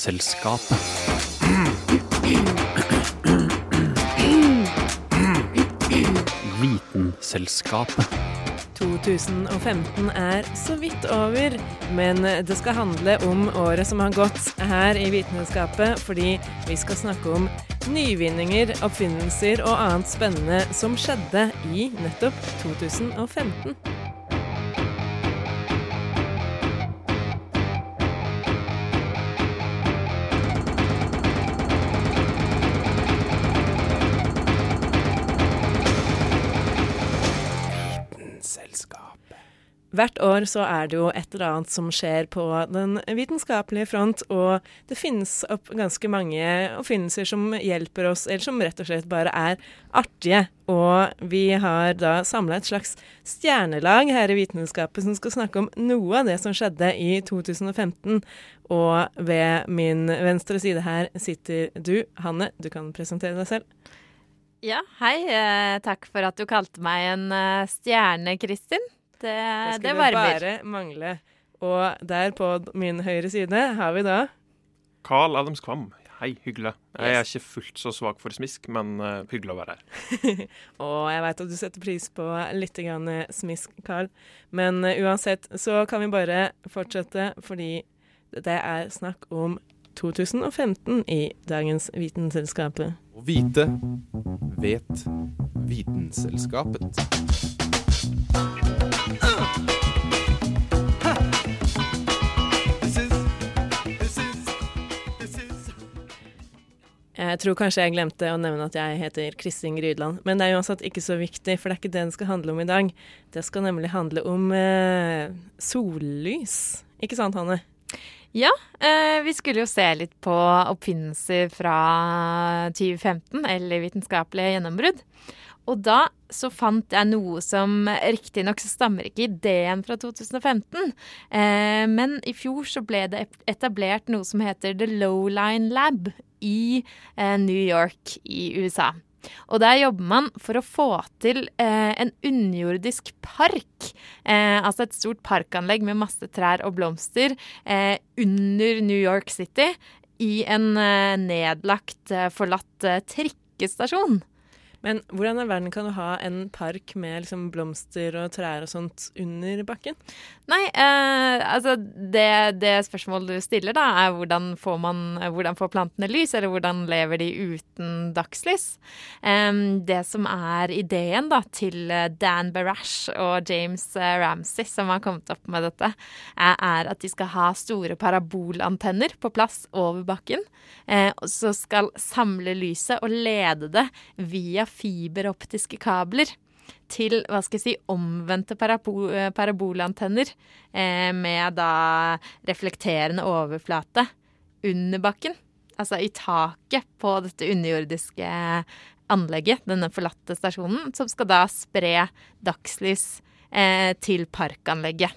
Vitenselskapet. Vitenselskapet. 2015 er så vidt over, men det skal handle om året som har gått her i Vitenskapet, fordi vi skal snakke om nyvinninger, oppfinnelser og annet spennende som skjedde i nettopp 2015. Hvert år så er det jo et eller annet som skjer på den vitenskapelige front, og det finnes opp ganske mange oppfinnelser som hjelper oss, eller som rett og slett bare er artige. Og vi har da samla et slags stjernelag her i Vitenskapet som skal snakke om noe av det som skjedde i 2015. Og ved min venstre side her sitter du, Hanne. Du kan presentere deg selv. Ja, hei. Eh, takk for at du kalte meg en uh, stjerne, Kristin. Det, Det det skulle varmer. bare mangle. Og der på min høyre side har vi da Carl Adams Kvam. Hei, hyggelig. Jeg er ikke fullt så svak for smisk, men uh, hyggelig å være her. Og jeg veit at du setter pris på litt grann smisk, Carl. Men uh, uansett så kan vi bare fortsette, fordi det er snakk om 2015 i dagens Vitenselskapet. Å vite vet Vitenselskapet. Jeg tror kanskje jeg glemte å nevne at jeg heter Kristin Grydland. Men det er uansett ikke så viktig, for det er ikke det det skal handle om i dag. Det skal nemlig handle om eh, sollys. Ikke sant, Hanne? Ja, eh, vi skulle jo se litt på oppfinnelser fra 2015, eller vitenskapelige gjennombrudd. Og da så fant jeg noe som riktignok stammer ikke ideen fra 2015, eh, men i fjor så ble det etablert noe som heter The Lowline Lab i eh, New York i USA. Og der jobber man for å få til eh, en underjordisk park. Eh, altså et stort parkanlegg med masse trær og blomster eh, under New York City i en eh, nedlagt, eh, forlatt trikkestasjon. Men hvordan i verden kan du ha en park med liksom blomster og trær og sånt under bakken? Nei, eh, altså det, det spørsmålet du stiller da, er hvordan får, man, eh, hvordan får plantene lys, eller hvordan lever de uten dagslys? Eh, det som er ideen da til eh, Dan Barash og James eh, Ramsey, som har kommet opp med dette, er, at de skal ha store parabolantenner på plass over bakken, eh, og så skal samle lyset og lede det via fiberoptiske kabler til hva skal jeg si, omvendte eh, parabolantenner eh, med da reflekterende overflate under bakken. Altså i taket på dette underjordiske anlegget, denne forlatte stasjonen, som skal da spre dagslys eh, til parkanlegget.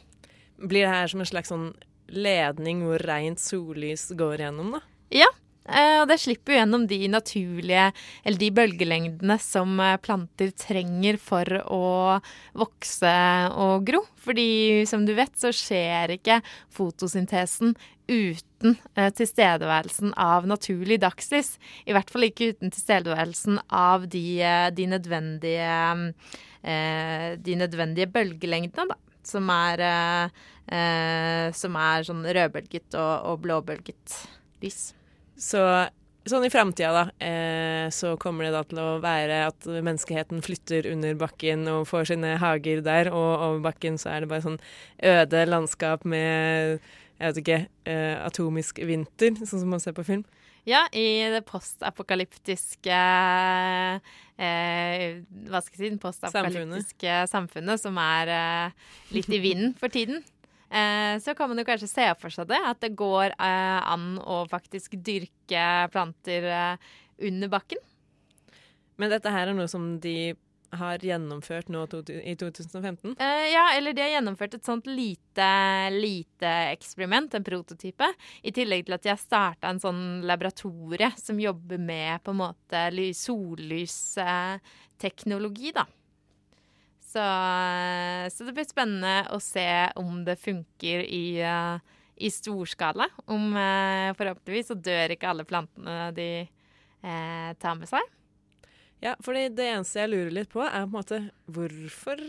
Blir det her som en slags sånn ledning hvor rent sollys går gjennom, da? Ja, og det slipper jo gjennom de naturlige, eller de bølgelengdene som eh, planter trenger for å vokse og gro. Fordi som du vet, så skjer ikke fotosyntesen uten eh, tilstedeværelsen av naturlig dagslys. I hvert fall ikke uten tilstedeværelsen av de, eh, de nødvendige eh, de nødvendige bølgelengdene, da. Som er, eh, eh, som er sånn rødbølget og, og blåbølget lys. Så sånn i framtida, da, eh, så kommer det da til å være at menneskeheten flytter under bakken og får sine hager der, og over bakken så er det bare sånn øde landskap med jeg vet ikke, eh, atomisk vinter, sånn som man ser på film. Ja, i det postapokalyptiske eh, Hva skal jeg si? Det postapokalyptiske samfunnet. som er eh, litt i vinden for tiden. Eh, så kan man jo kanskje se for seg det, at det går eh, an å faktisk dyrke planter eh, under bakken. Men dette her er noe som de har gjennomført nå i 2015. Eh, ja, eller de har gjennomført et sånt lite, lite eksperiment, en prototype. I tillegg til at de har starta en sånn laboratorie som jobber med på en måte ly- sollysteknologi, da. Så, så det blir spennende å se om det funker i, uh, i storskala. Om uh, forhåpentligvis så dør ikke alle plantene de uh, tar med seg. Ja, fordi det eneste jeg lurer litt på, er på en måte hvorfor?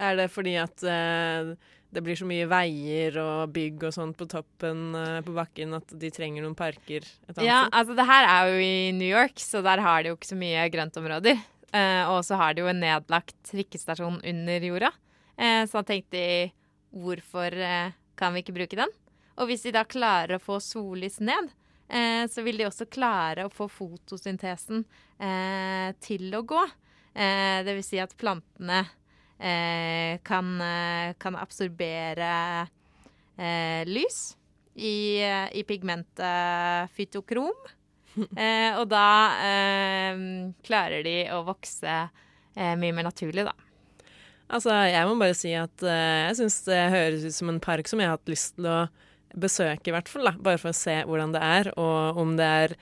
Er det fordi at eh, det blir så mye veier og bygg og sånt på toppen eh, på bakken at de trenger noen parker et annet Ja, sted? altså det her er jo i New York, så der har de jo ikke så mye grøntområder. Eh, og så har de jo en nedlagt trikkestasjon under jorda. Eh, så da tenkte de hvorfor eh, kan vi ikke bruke den? Og hvis de da klarer å få sollys ned, så vil de også klare å få fotosyntesen til å gå. Det vil si at plantene kan, kan absorbere lys i, i pigmentet fytokrom. Eh, og da eh, klarer de å vokse eh, mye mer naturlig, da. Altså, jeg må bare si at eh, jeg syns det høres ut som en park som jeg har hatt lyst til å besøke, i hvert fall. da, Bare for å se hvordan det er, og om det er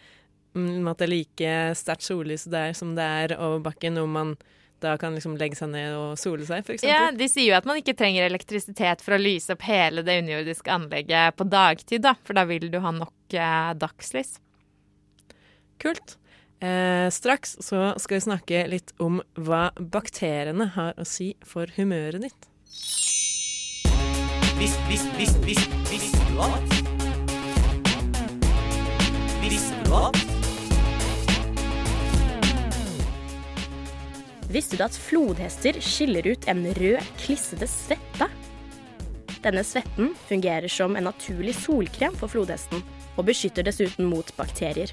mm, at det er like sterkt sollys der som det er over bakken, om man da kan liksom legge seg ned og sole seg, f.eks. Ja, De sier jo at man ikke trenger elektrisitet for å lyse opp hele det underjordiske anlegget på dagtid, da, for da vil du ha nok eh, dagslys. Kult. Eh, straks så skal vi snakke litt om hva bakteriene har å si for humøret ditt. Visst, visst, visst, visst, visste du at? Visste du at? Visste du at flodhester skiller ut en rød, klissete svette? Denne svetten fungerer som en naturlig solkrem for flodhesten, og beskytter dessuten mot bakterier.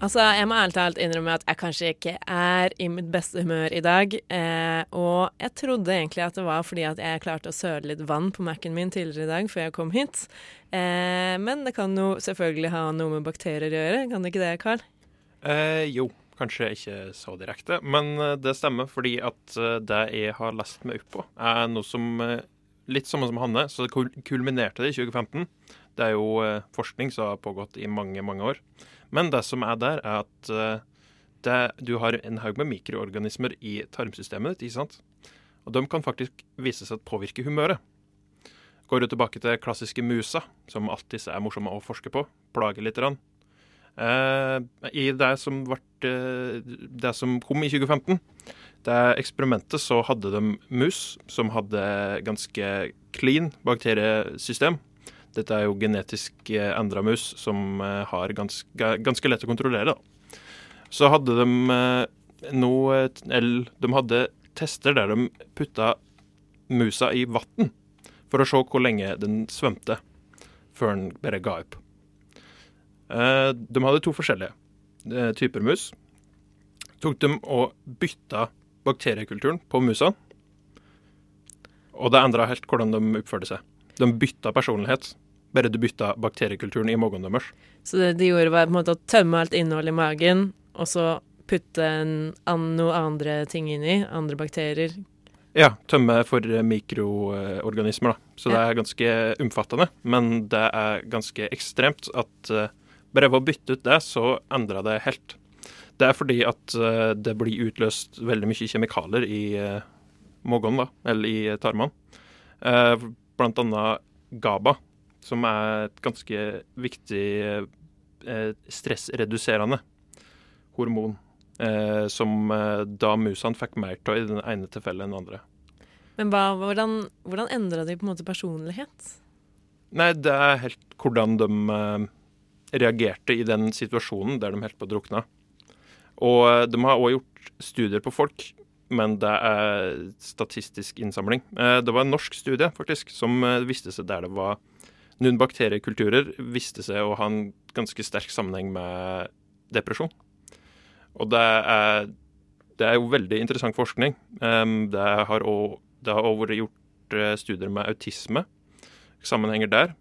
Altså, jeg må ærlig talt innrømme at jeg kanskje ikke er i mitt beste humør i dag. Eh, og jeg trodde egentlig at det var fordi at jeg klarte å søle litt vann på Mac-en min tidligere i dag før jeg kom hit. Eh, men det kan jo selvfølgelig ha noe med bakterier å gjøre, kan det ikke det, Carl? Eh, jo, kanskje ikke så direkte, men eh, det stemmer fordi at eh, det jeg har lest meg opp på, er noe som eh, Litt samme som Hanne, så det kulminerte det i 2015. Det er jo forskning som har pågått i mange, mange år. Men det som er der, er at eh, det, du har en haug med mikroorganismer i tarmsystemet ditt, ikke sant? Og de kan faktisk vise seg å påvirke humøret. Går du tilbake til klassiske musa, som alltid er morsomme å forske på, plager litt. Rann. Eh, I det som, ble, eh, det som kom i 2015, det eksperimentet, så hadde de mus som hadde ganske clean bakteriesystem. Dette er jo genetisk eh, endra mus som eh, har ganske, ganske lett å kontrollere. Så hadde de eh, noe Eller de hadde tester der de putta musa i vann for å se hvor lenge den svømte før den bare ga opp. De hadde to forskjellige typer mus. Tok dem og bytta bakteriekulturen på musa. Og det endra helt hvordan de oppførte seg. De bytta personlighet. Bare du bytta bakteriekulturen i magen deres. Så det de gjorde, var på en måte å tømme alt innholdet i magen, og så putte en, an, noe andre ting inn i, andre bakterier. Ja, tømme for eh, mikroorganismer, da. Så det er ganske omfattende. Men det er ganske ekstremt at eh, bare ved å bytte ut det, så endra det helt. Det er fordi at eh, det blir utløst veldig mye kjemikalier i uh, magen, da, eller i tarmene. Annet GABA, som er et ganske viktig eh, stressreduserende hormon. Eh, som eh, da musene fikk mer av i den ene tilfellet enn den andre. Men hva, hvordan, hvordan endra de på en måte personlighet? Nei, det er helt hvordan de reagerte i den situasjonen der de helt på å drukne. Og de har òg gjort studier på folk, men det er statistisk innsamling. Eh, det var en norsk studie faktisk, som eh, viste seg der det var noen bakteriekulturer viste seg å ha en ganske sterk sammenheng med depresjon. Og det er, det er jo veldig interessant forskning. Det har òg vært gjort eh, studier med autisme, sammenhenger der.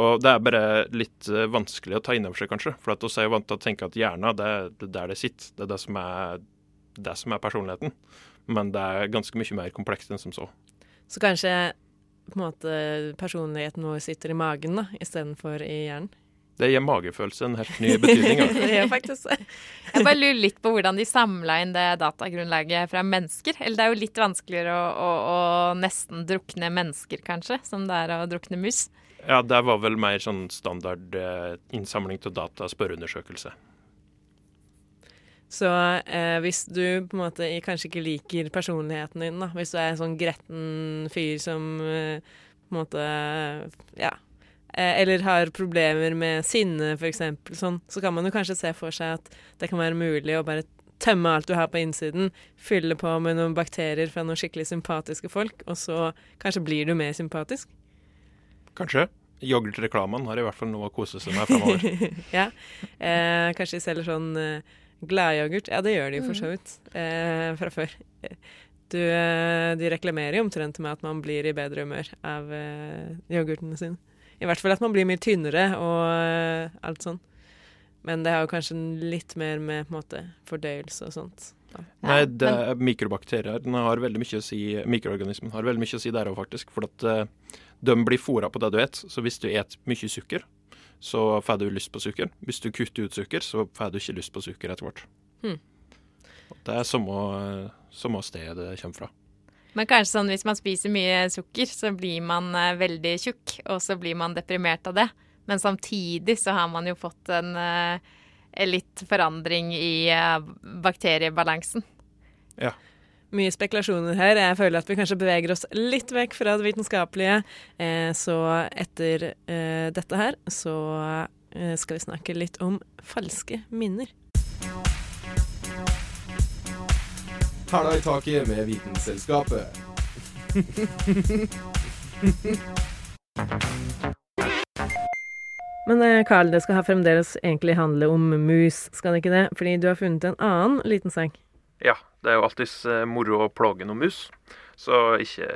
Og det er bare litt vanskelig å ta inn over seg, kanskje. For at vi er vant til å tenke at hjernen, er det er der det sitter. Det er det som er, det som er personligheten. Men det er ganske mye mer komplekst enn som så. Så kanskje på en måte personligheten vår sitter i magen da, istedenfor i hjernen. Det gir magefølelse en helt ny betydning. altså. Det gjør faktisk det. Jeg bare lurer litt på hvordan de samla inn det datagrunnlaget fra mennesker. Eller det er jo litt vanskeligere å, å, å nesten drukne mennesker, kanskje, som det er å drukne mus. Ja, det var vel mer sånn standard eh, innsamling av data, spørreundersøkelse. Så eh, hvis du på en måte kanskje ikke liker personligheten din, da, hvis du er en sånn gretten fyr som eh, på en måte ja, eh, eller har problemer med sinne, f.eks., sånn, så kan man jo kanskje se for seg at det kan være mulig å bare tømme alt du har på innsiden, fylle på med noen bakterier fra noen skikkelig sympatiske folk, og så kanskje blir du mer sympatisk. Kanskje. Yoghurtreklamen har i hvert fall noe å kose seg med fremover. ja. Eh, kanskje selv selger sånn eh, gladyoghurt. Ja, det gjør de jo for så vidt eh, fra før. Du, eh, de reklamerer jo omtrent med at man blir i bedre humør av eh, yoghurtene sine. I hvert fall at man blir mye tynnere og eh, alt sånn. Men det har jo kanskje litt mer med på måte, fordøyelse og sånt. Ja. Nei, det er mikrobakterier har veldig mye å si, mikroorganismen har veldig mye å si der òg, faktisk. For at eh, de blir fôra på det du et. Så hvis du et mye sukker, så får du lyst på sukker. Hvis du kutter ut sukker, så får du ikke lyst på sukker etter hvert. Hmm. Det er samme, samme sted det kommer fra. Men kanskje sånn hvis man spiser mye sukker, så blir man eh, veldig tjukk, og så blir man deprimert av det. Men samtidig så har man jo fått en en litt forandring i eh, bakteriebalansen. Ja. Mye spekulasjoner her. Jeg føler at vi kanskje beveger oss litt vekk fra det vitenskapelige. Eh, så etter eh, dette her så eh, skal vi snakke litt om falske minner. Hæla i taket med Vitenselskapet. Men Karl, Carl, det skal ha fremdeles egentlig handle om mus, skal det ikke det? Fordi du har funnet en annen liten sak. Ja, det er jo alltids eh, moro å plage noen mus. Så ikke,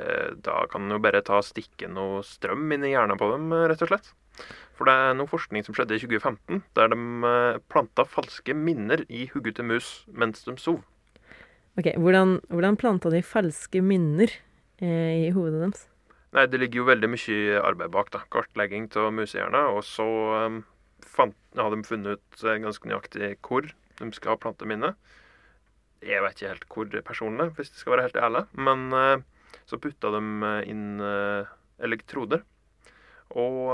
da kan en jo bare ta stikke noe strøm inn i hjernen på dem, eh, rett og slett. For det er noe forskning som skjedde i 2015, der de eh, planta falske minner i hodet til mus mens de sov. Ok, Hvordan, hvordan planta de falske minner eh, i hodet deres? Nei, det ligger jo veldig mye arbeid bak, da. Kartlegging av musehjerner. Og så um, fant, har de funnet ut ganske nøyaktig hvor de skal ha plante minnet. Jeg vet ikke helt hvor personlig, hvis det skal være helt ærlig. Men uh, så putta de eh, inn uh, elektroder. Og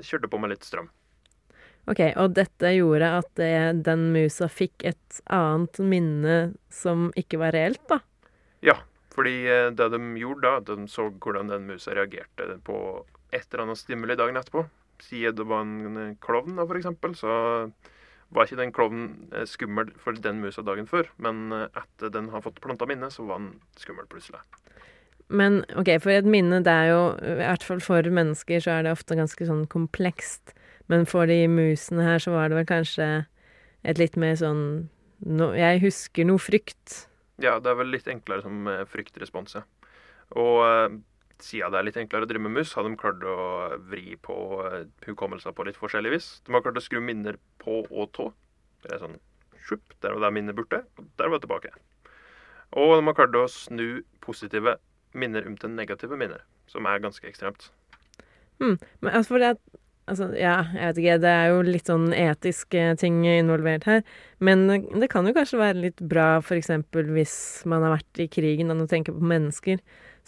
kjørte på med litt strøm. Ok, Og dette gjorde at det, den musa fikk et annet minne som ikke var reelt, da? Ja, fordi det de gjorde da, de så hvordan den musa reagerte på et eller annet stimuli dagen etterpå. Siden det var en klovn, da, for eksempel, så var ikke den klovnen eh, skummel for den musa dagen før. Men eh, etter den har fått planta minne, så var den skummel plutselig. Men ok, for et minne, det er jo I hvert fall for mennesker så er det ofte ganske sånn komplekst. Men for de musene her så var det vel kanskje et litt mer sånn no, Jeg husker noe frykt. Ja, det er vel litt enklere som eh, fryktrespons, ja. Og eh, siden det er litt enklere å drive med mus, har de klart å vri på hukommelsen hukommelser på litt forskjellig vis. De har klart å skru minner på og tå. Det er sånn sjupp, der var det minnet borte, og der var det tilbake. Og de har klart å snu positive minner om til negative minner, som er ganske ekstremt. Mm, Men altså, for at Altså, ja, jeg vet ikke, det er jo litt sånn etiske ting involvert her. Men det kan jo kanskje være litt bra eksempel hvis man har vært i krigen, og tenker på mennesker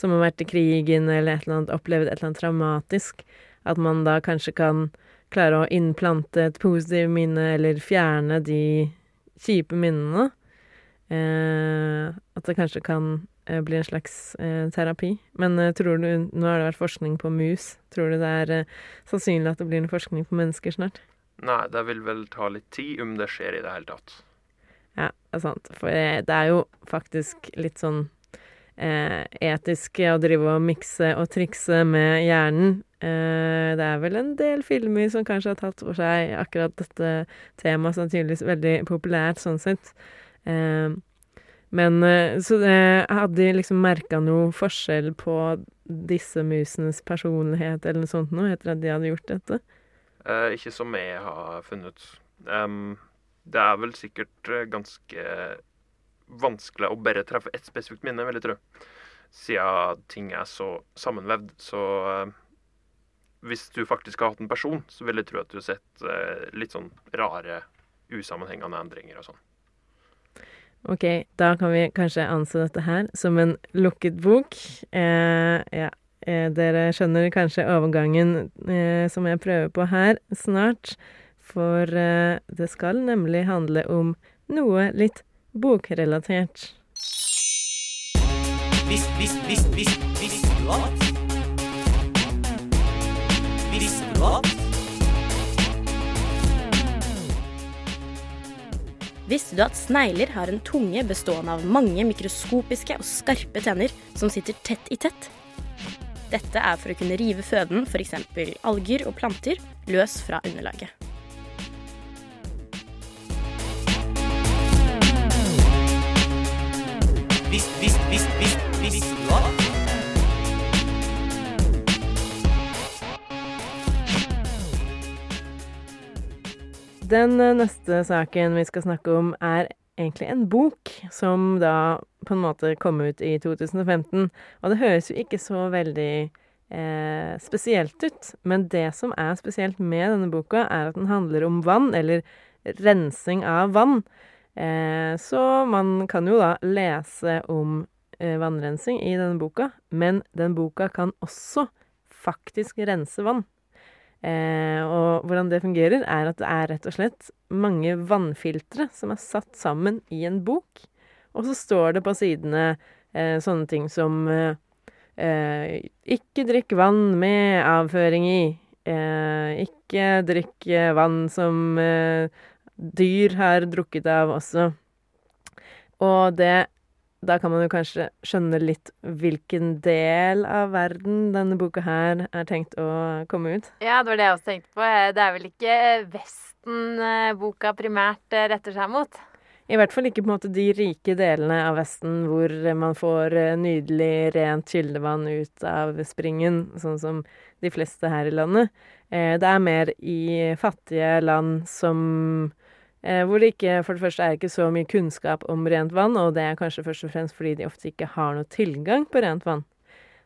som har vært i krigen eller et eller annet, opplevd et eller annet traumatisk, at man da kanskje kan klare å innplante et positivt minne eller fjerne de kjipe minnene. Eh, at det kanskje kan eh, bli en slags eh, terapi. Men eh, tror du Nå har det vært forskning på mus. Tror du det er eh, sannsynlig at det blir en forskning på mennesker snart? Nei, det vil vel ta litt tid, om det skjer i det hele tatt. Ja, det er sant. For eh, det er jo faktisk litt sånn eh, etisk å drive og mikse og trikse med hjernen. Eh, det er vel en del filmer som kanskje har tatt for seg akkurat dette temaet, som er tydeligvis veldig populært sånn sett. Eh, men Så eh, hadde de liksom merka noe forskjell på disse musenes personlighet eller noe sånt noe, etter at de hadde gjort dette? Eh, ikke som jeg har funnet Um, det er vel sikkert ganske vanskelig å bare treffe ett spesifikt minne, vil jeg tro. siden ting er så sammenvevd. Så eh, hvis du faktisk har hatt en person, så vil jeg tro at du har sett eh, litt sånn rare, usammenhengende endringer og sånn. Ok, da kan vi kanskje anse dette her som en lukket bok. Eh, ja, eh, dere skjønner kanskje overgangen eh, som jeg prøver på her snart. For det skal nemlig handle om noe litt bokrelatert. Visst, visst, visst, visst, visste du at? Visst du at? Visste du at snegler har en tunge bestående av mange mikroskopiske og skarpe tenner som sitter tett i tett? Dette er for å kunne rive føden, f.eks. alger og planter, løs fra underlaget. Den eh, neste saken vi skal snakke om, er egentlig en bok som da på en måte kom ut i 2015. Og det høres jo ikke så veldig eh, spesielt ut, men det som er spesielt med denne boka, er at den handler om vann, eller rensing av vann. Eh, så man kan jo da lese om eh, vannrensing i denne boka, men den boka kan også faktisk rense vann. Eh, og hvordan det fungerer, er at det er rett og slett mange vannfiltre som er satt sammen i en bok. Og så står det på sidene eh, sånne ting som eh, eh, Ikke drikk vann med avføring i. Eh, ikke drikk eh, vann som dyr har drukket av også. Og det Da kan man jo kanskje skjønne litt hvilken del av verden denne boka her er tenkt å komme ut. Ja, det var det jeg også tenkte på. Det er vel ikke Vesten boka primært retter seg mot? I hvert fall ikke på en måte de rike delene av Vesten hvor man får eh, nydelig, rent kildevann ut av springen, sånn som de fleste her i landet. Eh, Det er mer i fattige land som Hvor det ikke For det første er ikke så mye kunnskap om rent vann, og det er kanskje først og fremst fordi de ofte ikke har noe tilgang på rent vann.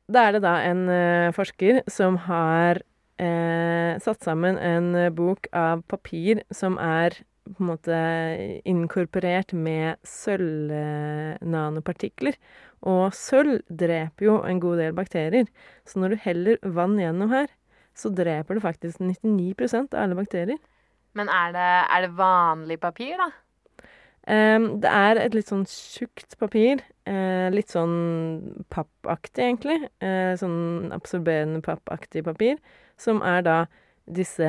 Da er det da en eh, forsker som har eh, satt sammen en eh, bok av papir som er på en måte inkorporert med sølvnanopartikler. Og sølv dreper jo en god del bakterier. Så når du heller vann gjennom her, så dreper det faktisk 99% av alle bakterier. Men er det, er det vanlig papir, da? Um, det er et litt sånn tjukt papir. Eh, litt sånn pappaktig, egentlig. Eh, sånn absorberende pappaktig papir. Som er da Disse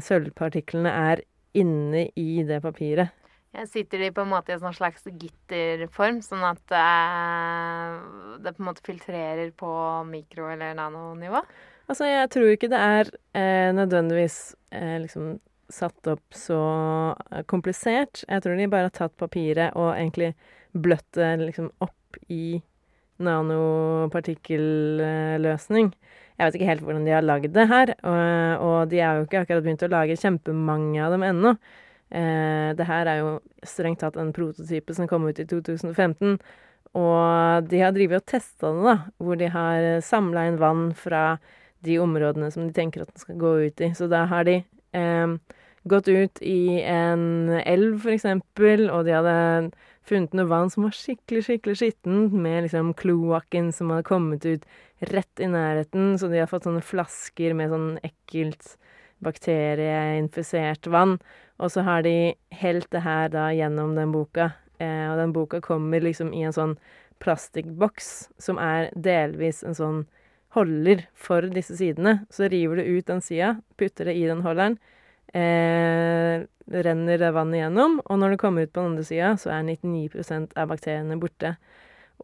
sølvpartiklene er inne i det papiret. Jeg Sitter de på en måte i en sånn slags gitterform, sånn at eh, det på en måte filtrerer på mikro- eller nanonivå? Altså, jeg tror ikke det er eh, nødvendigvis eh, liksom satt opp så eh, komplisert. Jeg tror de bare har tatt papiret og egentlig bløtt det liksom opp i nanopartikkelløsning. Jeg vet ikke helt hvordan de har lagd det her, og, og de har jo ikke akkurat begynt å lage kjempemange av dem ennå. Eh, det her er jo strengt tatt en prototype som kom ut i 2015. Og de har drevet og testa det, da, hvor de har samla inn vann fra de områdene som de tenker at den skal gå ut i. Så da har de gått ut i en elv, for eksempel, og de hadde funnet noe vann som var skikkelig, skikkelig skittent, med liksom kloakken som hadde kommet ut rett i nærheten, så de har fått sånne flasker med sånn ekkelt bakterieinfisert vann. Og så har de helt det her da gjennom den boka, eh, og den boka kommer liksom i en sånn plastikkboks som er delvis en sånn holder for disse sidene. Så river du ut den sida, putter det i den holderen, eh, renner det vannet gjennom, og når det kommer ut på den andre sida, så er 99% av bakteriene borte.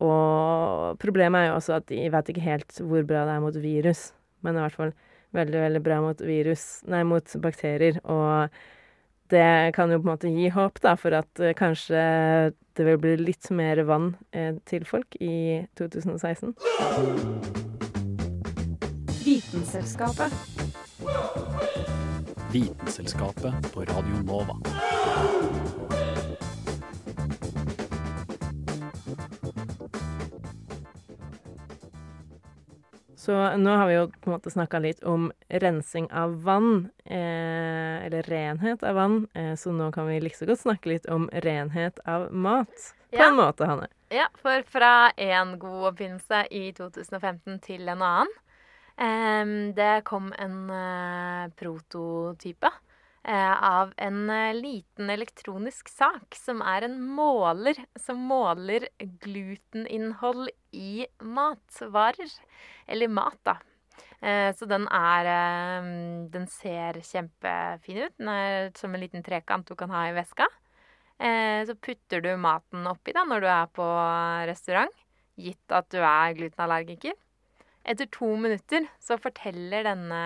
Og problemet er jo også at de vet ikke helt hvor bra det er mot virus, men i hvert fall veldig, veldig bra mot virus, nei, mot bakterier, og det kan jo på en måte gi håp, da, for at eh, kanskje det vil bli litt mer vann eh, til folk i 2016. Vitenselskapet. Vitenselskapet på Radio Nova. Så nå har vi jo på en måte snakka litt om rensing av vann, eh, eller renhet av vann, eh, så nå kan vi like så godt snakke litt om renhet av mat. På Ja. en måte, Hanne. Ja, for fra en god oppfinnelse i 2015 til en annen. Det kom en eh, prototype eh, av en eh, liten elektronisk sak som er en måler som måler gluteninnhold i matvarer. Eller mat, da. Så den er Den ser kjempefin ut. Den er som en liten trekant du kan ha i veska. Så putter du maten oppi da når du er på restaurant, gitt at du er glutenallergiker. Etter to minutter så forteller denne,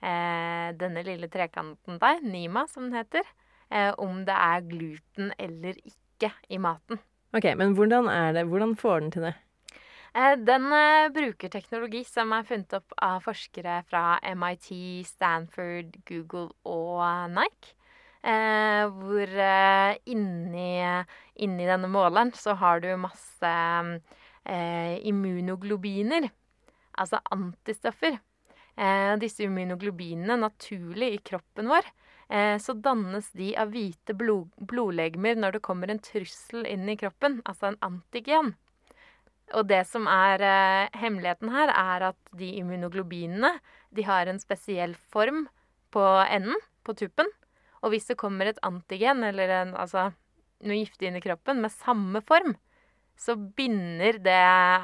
eh, denne lille trekanten deg, Nima som den heter, eh, om det er gluten eller ikke i maten. OK, men hvordan er det? Hvordan får den til det? Eh, Den eh, bruker teknologi som er funnet opp av forskere fra MIT, Stanford, Google og Nike. Eh, hvor eh, inni, inni denne måleren så har du masse eh, immunoglobiner, altså antistoffer. Eh, disse immunoglobinene naturlig i kroppen vår, eh, så dannes de av hvite blod, blodlegemer når det kommer en trussel inn i kroppen, altså en antigen. Og det som er eh, hemmeligheten her, er at de immunoglobinene de har en spesiell form på enden, på tuppen. Og hvis det kommer et antigen, eller en, altså, noe giftig inn i kroppen med samme form, så binder det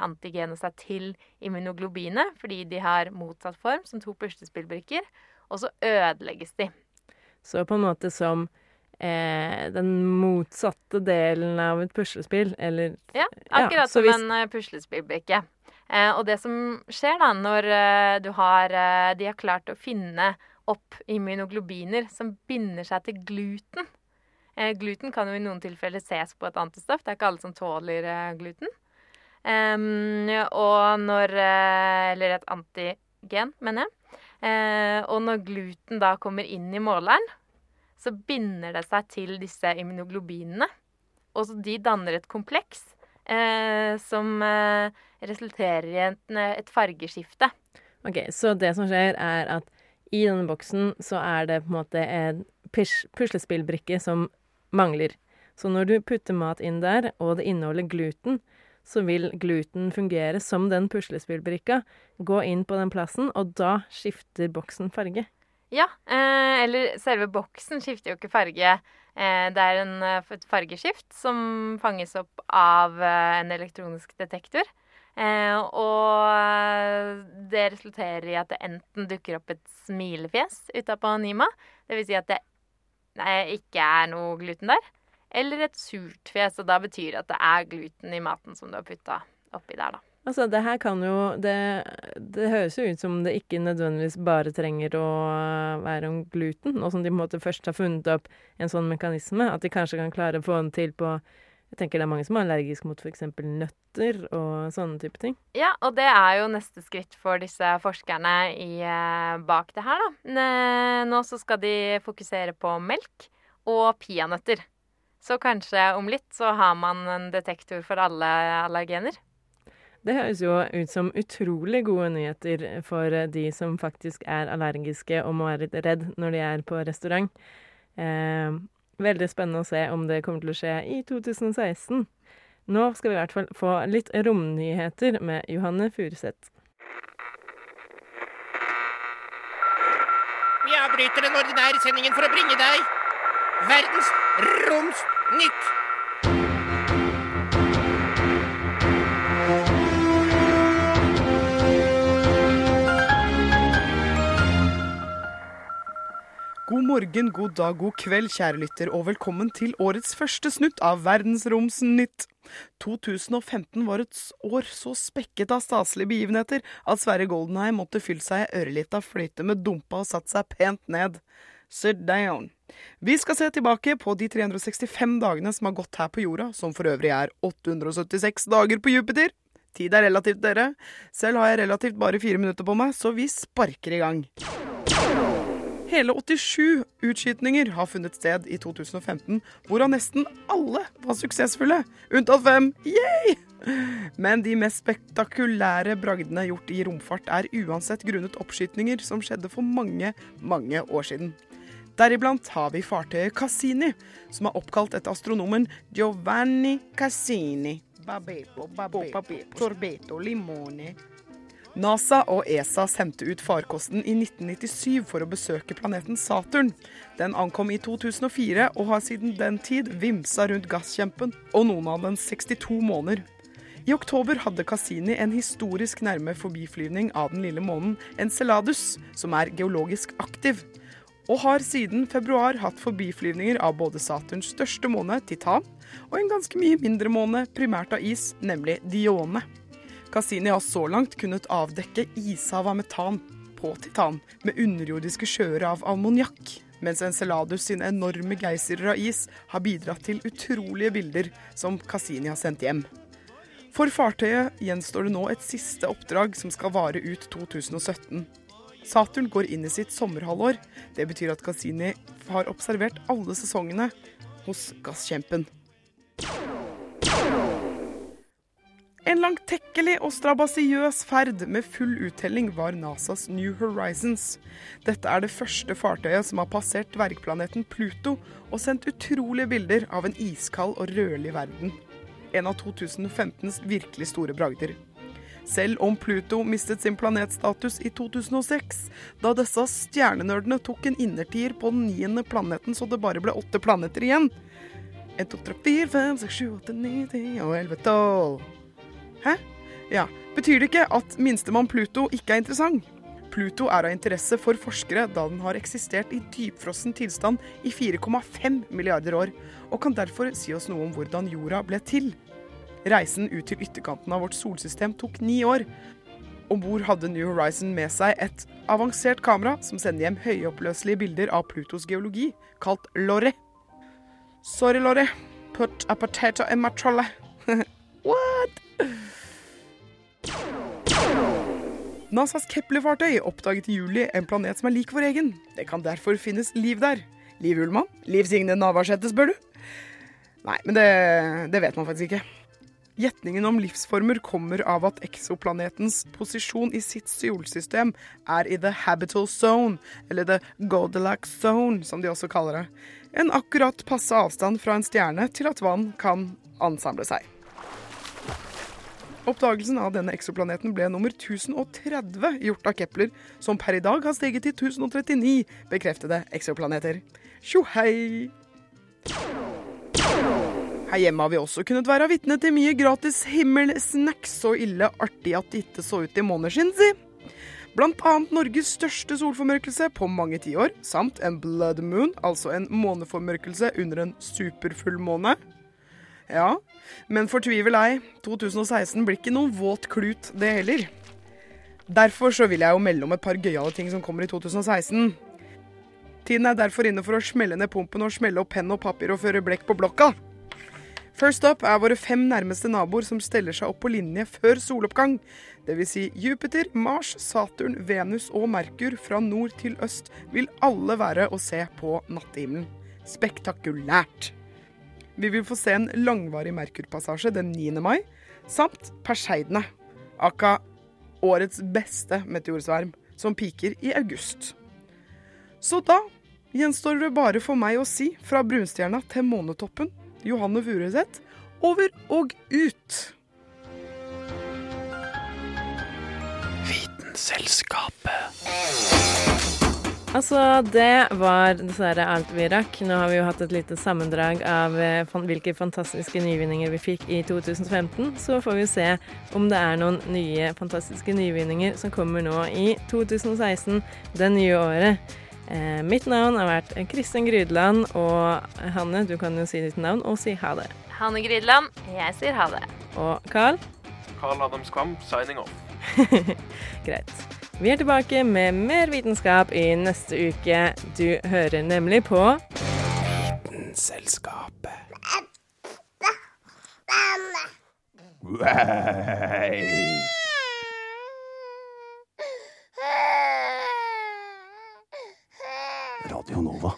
antigenet seg til immunoglobinet, fordi de har motsatt form, som to puslespillbrikker, og så ødelegges de. Så på en måte som eh, den motsatte delen av et puslespill, eller Ja, akkurat ja, som hvis- en eh, puslespillbrikke. Eh, og det som skjer da, når eh, du har eh, De har klart å finne opp immunoglobiner som binder seg til gluten. Eh, gluten kan jo i noen tilfeller ses på et antistoff. Det er ikke alle som tåler eh, gluten. Og når eh, Eller et antigen, mener jeg. Og når gluten da kommer inn i måleren, så binder det seg til disse immunoglobinene. Og så de danner et kompleks eh, som eh, resulterer i et, et fargeskifte. OK, så det som skjer, er at i denne boksen så er det på en måte en pus puslespillbrikke som mangler. Så når du putter mat inn der, og det inneholder gluten, så vil gluten fungere som den puslespillbrikka, gå inn på den plassen, og da skifter boksen farge. Ja, eh, eller selve boksen skifter jo ikke farge. Eh, det er en, eh, et fargeskift som fanges opp av eh, en elektronisk detektor. Eh, og eh, det resulterer i at det enten dukker opp et smilefjes utapå Nima, dvs. Si at det ikke er noe gluten der, eller et surt fjes, og da betyr det at det er gluten i maten som du har putta oppi der, da. Altså, det her kan jo det, det høres jo ut som det ikke nødvendigvis bare trenger å være om gluten, nå som de på en måte først har funnet opp en sånn mekanisme, at de kanskje kan klare å få den til på tenker det er mange som er allergiske mot f.eks. nøtter og sånne type ting. Ja, og det er jo neste skritt for disse forskerne i, eh, bak det her, da. Nå så skal de fokusere på melk og peanøtter. Så kanskje om litt så har man en detektor for alle allergener. Det høres jo ut som utrolig gode nyheter for de som faktisk er allergiske og må være litt redd når de er på restaurant. Eh, veldig spennende å se om det kommer til å skje i 2016. Nå skal vi i hvert fall få litt romnyheter med Johanne Furuseth. Vi avbryter den ordinære sendingen for å bringe deg verdens romsnytt. God morgen, god dag, god kveld, kjære lytter, og velkommen til årets første snutt av Verdensromsnytt. 2015 var et år så spekket av staselige begivenheter at Sverre Goldenheim måtte fylle seg ei ørlita fløyte med dumpa og satt seg pent ned. Sit down. Vi skal se tilbake på de 365 dagene som har gått her på jorda, som for øvrig er 876 dager på Jupiter. Tid er relativt, dere. Selv har jeg relativt bare fire minutter på meg, så vi sparker i gang. Hele 87 utskytninger har funnet sted i 2015, hvorav nesten alle var suksessfulle. Unntatt fem. Yay! Men de mest spektakulære bragdene gjort i romfart er uansett grunnet oppskytninger som skjedde for mange, mange år siden. Deriblant har vi fartøyet Cassini, som er oppkalt etter astronomen Giovanni Cassini. Babepo, babepo, torbeto, limone. NASA og ESA sendte ut farkosten i 1997 for å besøke planeten Saturn. Den ankom i 2004 og har siden den tid vimsa rundt gasskjempen, og noen av dens 62 måneder. I oktober hadde Cassini en historisk nærme forbiflyvning av den lille månen Enceladus, som er geologisk aktiv, og har siden februar hatt forbiflyvninger av både Saturns største måne, Titan, og en ganske mye mindre måne, primært av is, nemlig Dione. Cassini har så langt kunnet avdekke ishav av metan på Titan med underjordiske sjøer av ammoniakk, mens Enceladus sine enorme geysirer av is har bidratt til utrolige bilder som Cassini har sendt hjem. For fartøyet gjenstår det nå et siste oppdrag som skal vare ut 2017. Saturn går inn i sitt sommerhalvår. Det betyr at Cassini har observert alle sesongene hos gasskjempen. En langtekkelig og strabasiøs ferd med full uttelling var NASAs New Horizons. Dette er det første fartøyet som har passert dvergplaneten Pluto og sendt utrolige bilder av en iskald og rødlig verden. En av 2015s virkelig store bragder. Selv om Pluto mistet sin planetstatus i 2006, da disse stjernenerdene tok en innertier på den niende planeten så det bare ble åtte planeter igjen. 1, 2, 3, 4, 5, 6, 7, 8, 9, 10 og 11, 12. Hæ? Ja. Betyr det ikke at minstemann Pluto ikke er interessant? Pluto er av interesse for forskere da den har eksistert i dypfrossen tilstand i 4,5 milliarder år, og kan derfor si oss noe om hvordan jorda ble til. Reisen ut til ytterkanten av vårt solsystem tok ni år. Om bord hadde New Horizon med seg et avansert kamera som sender hjem høyoppløselige bilder av Plutos geologi, kalt Lorre. Sorry, Lorre. Put a potato in my trolley. What? NASAs Kepler-fartøy oppdaget i juli en planet som er lik vår egen. Det kan derfor finnes liv der. Liv Ullmann? Liv Signe Navarsete, spør du? Nei, men det, det vet man faktisk ikke. Gjetningen om livsformer kommer av at eksoplanetens posisjon i sitt solsystem er i the habitable zone, eller the Goldilocks zone, som de også kaller det. En akkurat passe avstand fra en stjerne til at vann kan ansamle seg. Oppdagelsen av denne eksoplaneten ble nummer 1030 gjort av Kepler, som per i dag har steget til 1039 bekreftede eksoplaneter. Tjo hei! Her hjemme har vi også kunnet være vitne til mye gratis himmelsnacks, så ille artig at det ikke så ut i måneskinn, si. Blant annet Norges største solformørkelse på mange tiår, samt en blood moon, altså en måneformørkelse under en superfullmåne. Ja, men fortvivel ei, 2016 blir ikke noen våt klut, det heller. Derfor så vil jeg jo melde om et par gøyale ting som kommer i 2016. Tiden er derfor inne for å smelle ned pumpen og smelle opp penn og papir og føre blekk på blokka. First up er våre fem nærmeste naboer som steller seg opp på linje før soloppgang. Dvs. Si Jupiter, Mars, Saturn, Venus og Merkur fra nord til øst vil alle være å se på nattehimmelen. Spektakulært. Vi vil få se en langvarig Merkurpassasje den 9. mai, samt Perseidene, aka årets beste meteorsverm, som piker i august. Så da gjenstår det bare for meg å si fra brunstjerna til månetoppen, Johanne Furuseth, over og ut. Vitenselskapet. Altså, det var dessverre alt vi rakk. Nå har vi jo hatt et lite sammendrag av eh, hvilke fantastiske nyvinninger vi fikk i 2015. Så får vi se om det er noen nye fantastiske nyvinninger som kommer nå i 2016, det nye året. Eh, mitt navn har vært Kristin Grydland, og Hanne, du kan jo si ditt navn og si ha det. Hanne Grydland, jeg sier ha det. Og Carl? Carl Adams Kvam, signing off. Greit. Vi er tilbake med mer vitenskap i neste uke. Du hører nemlig på Vitenselskapet. Radio Nova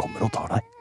kommer og tar deg.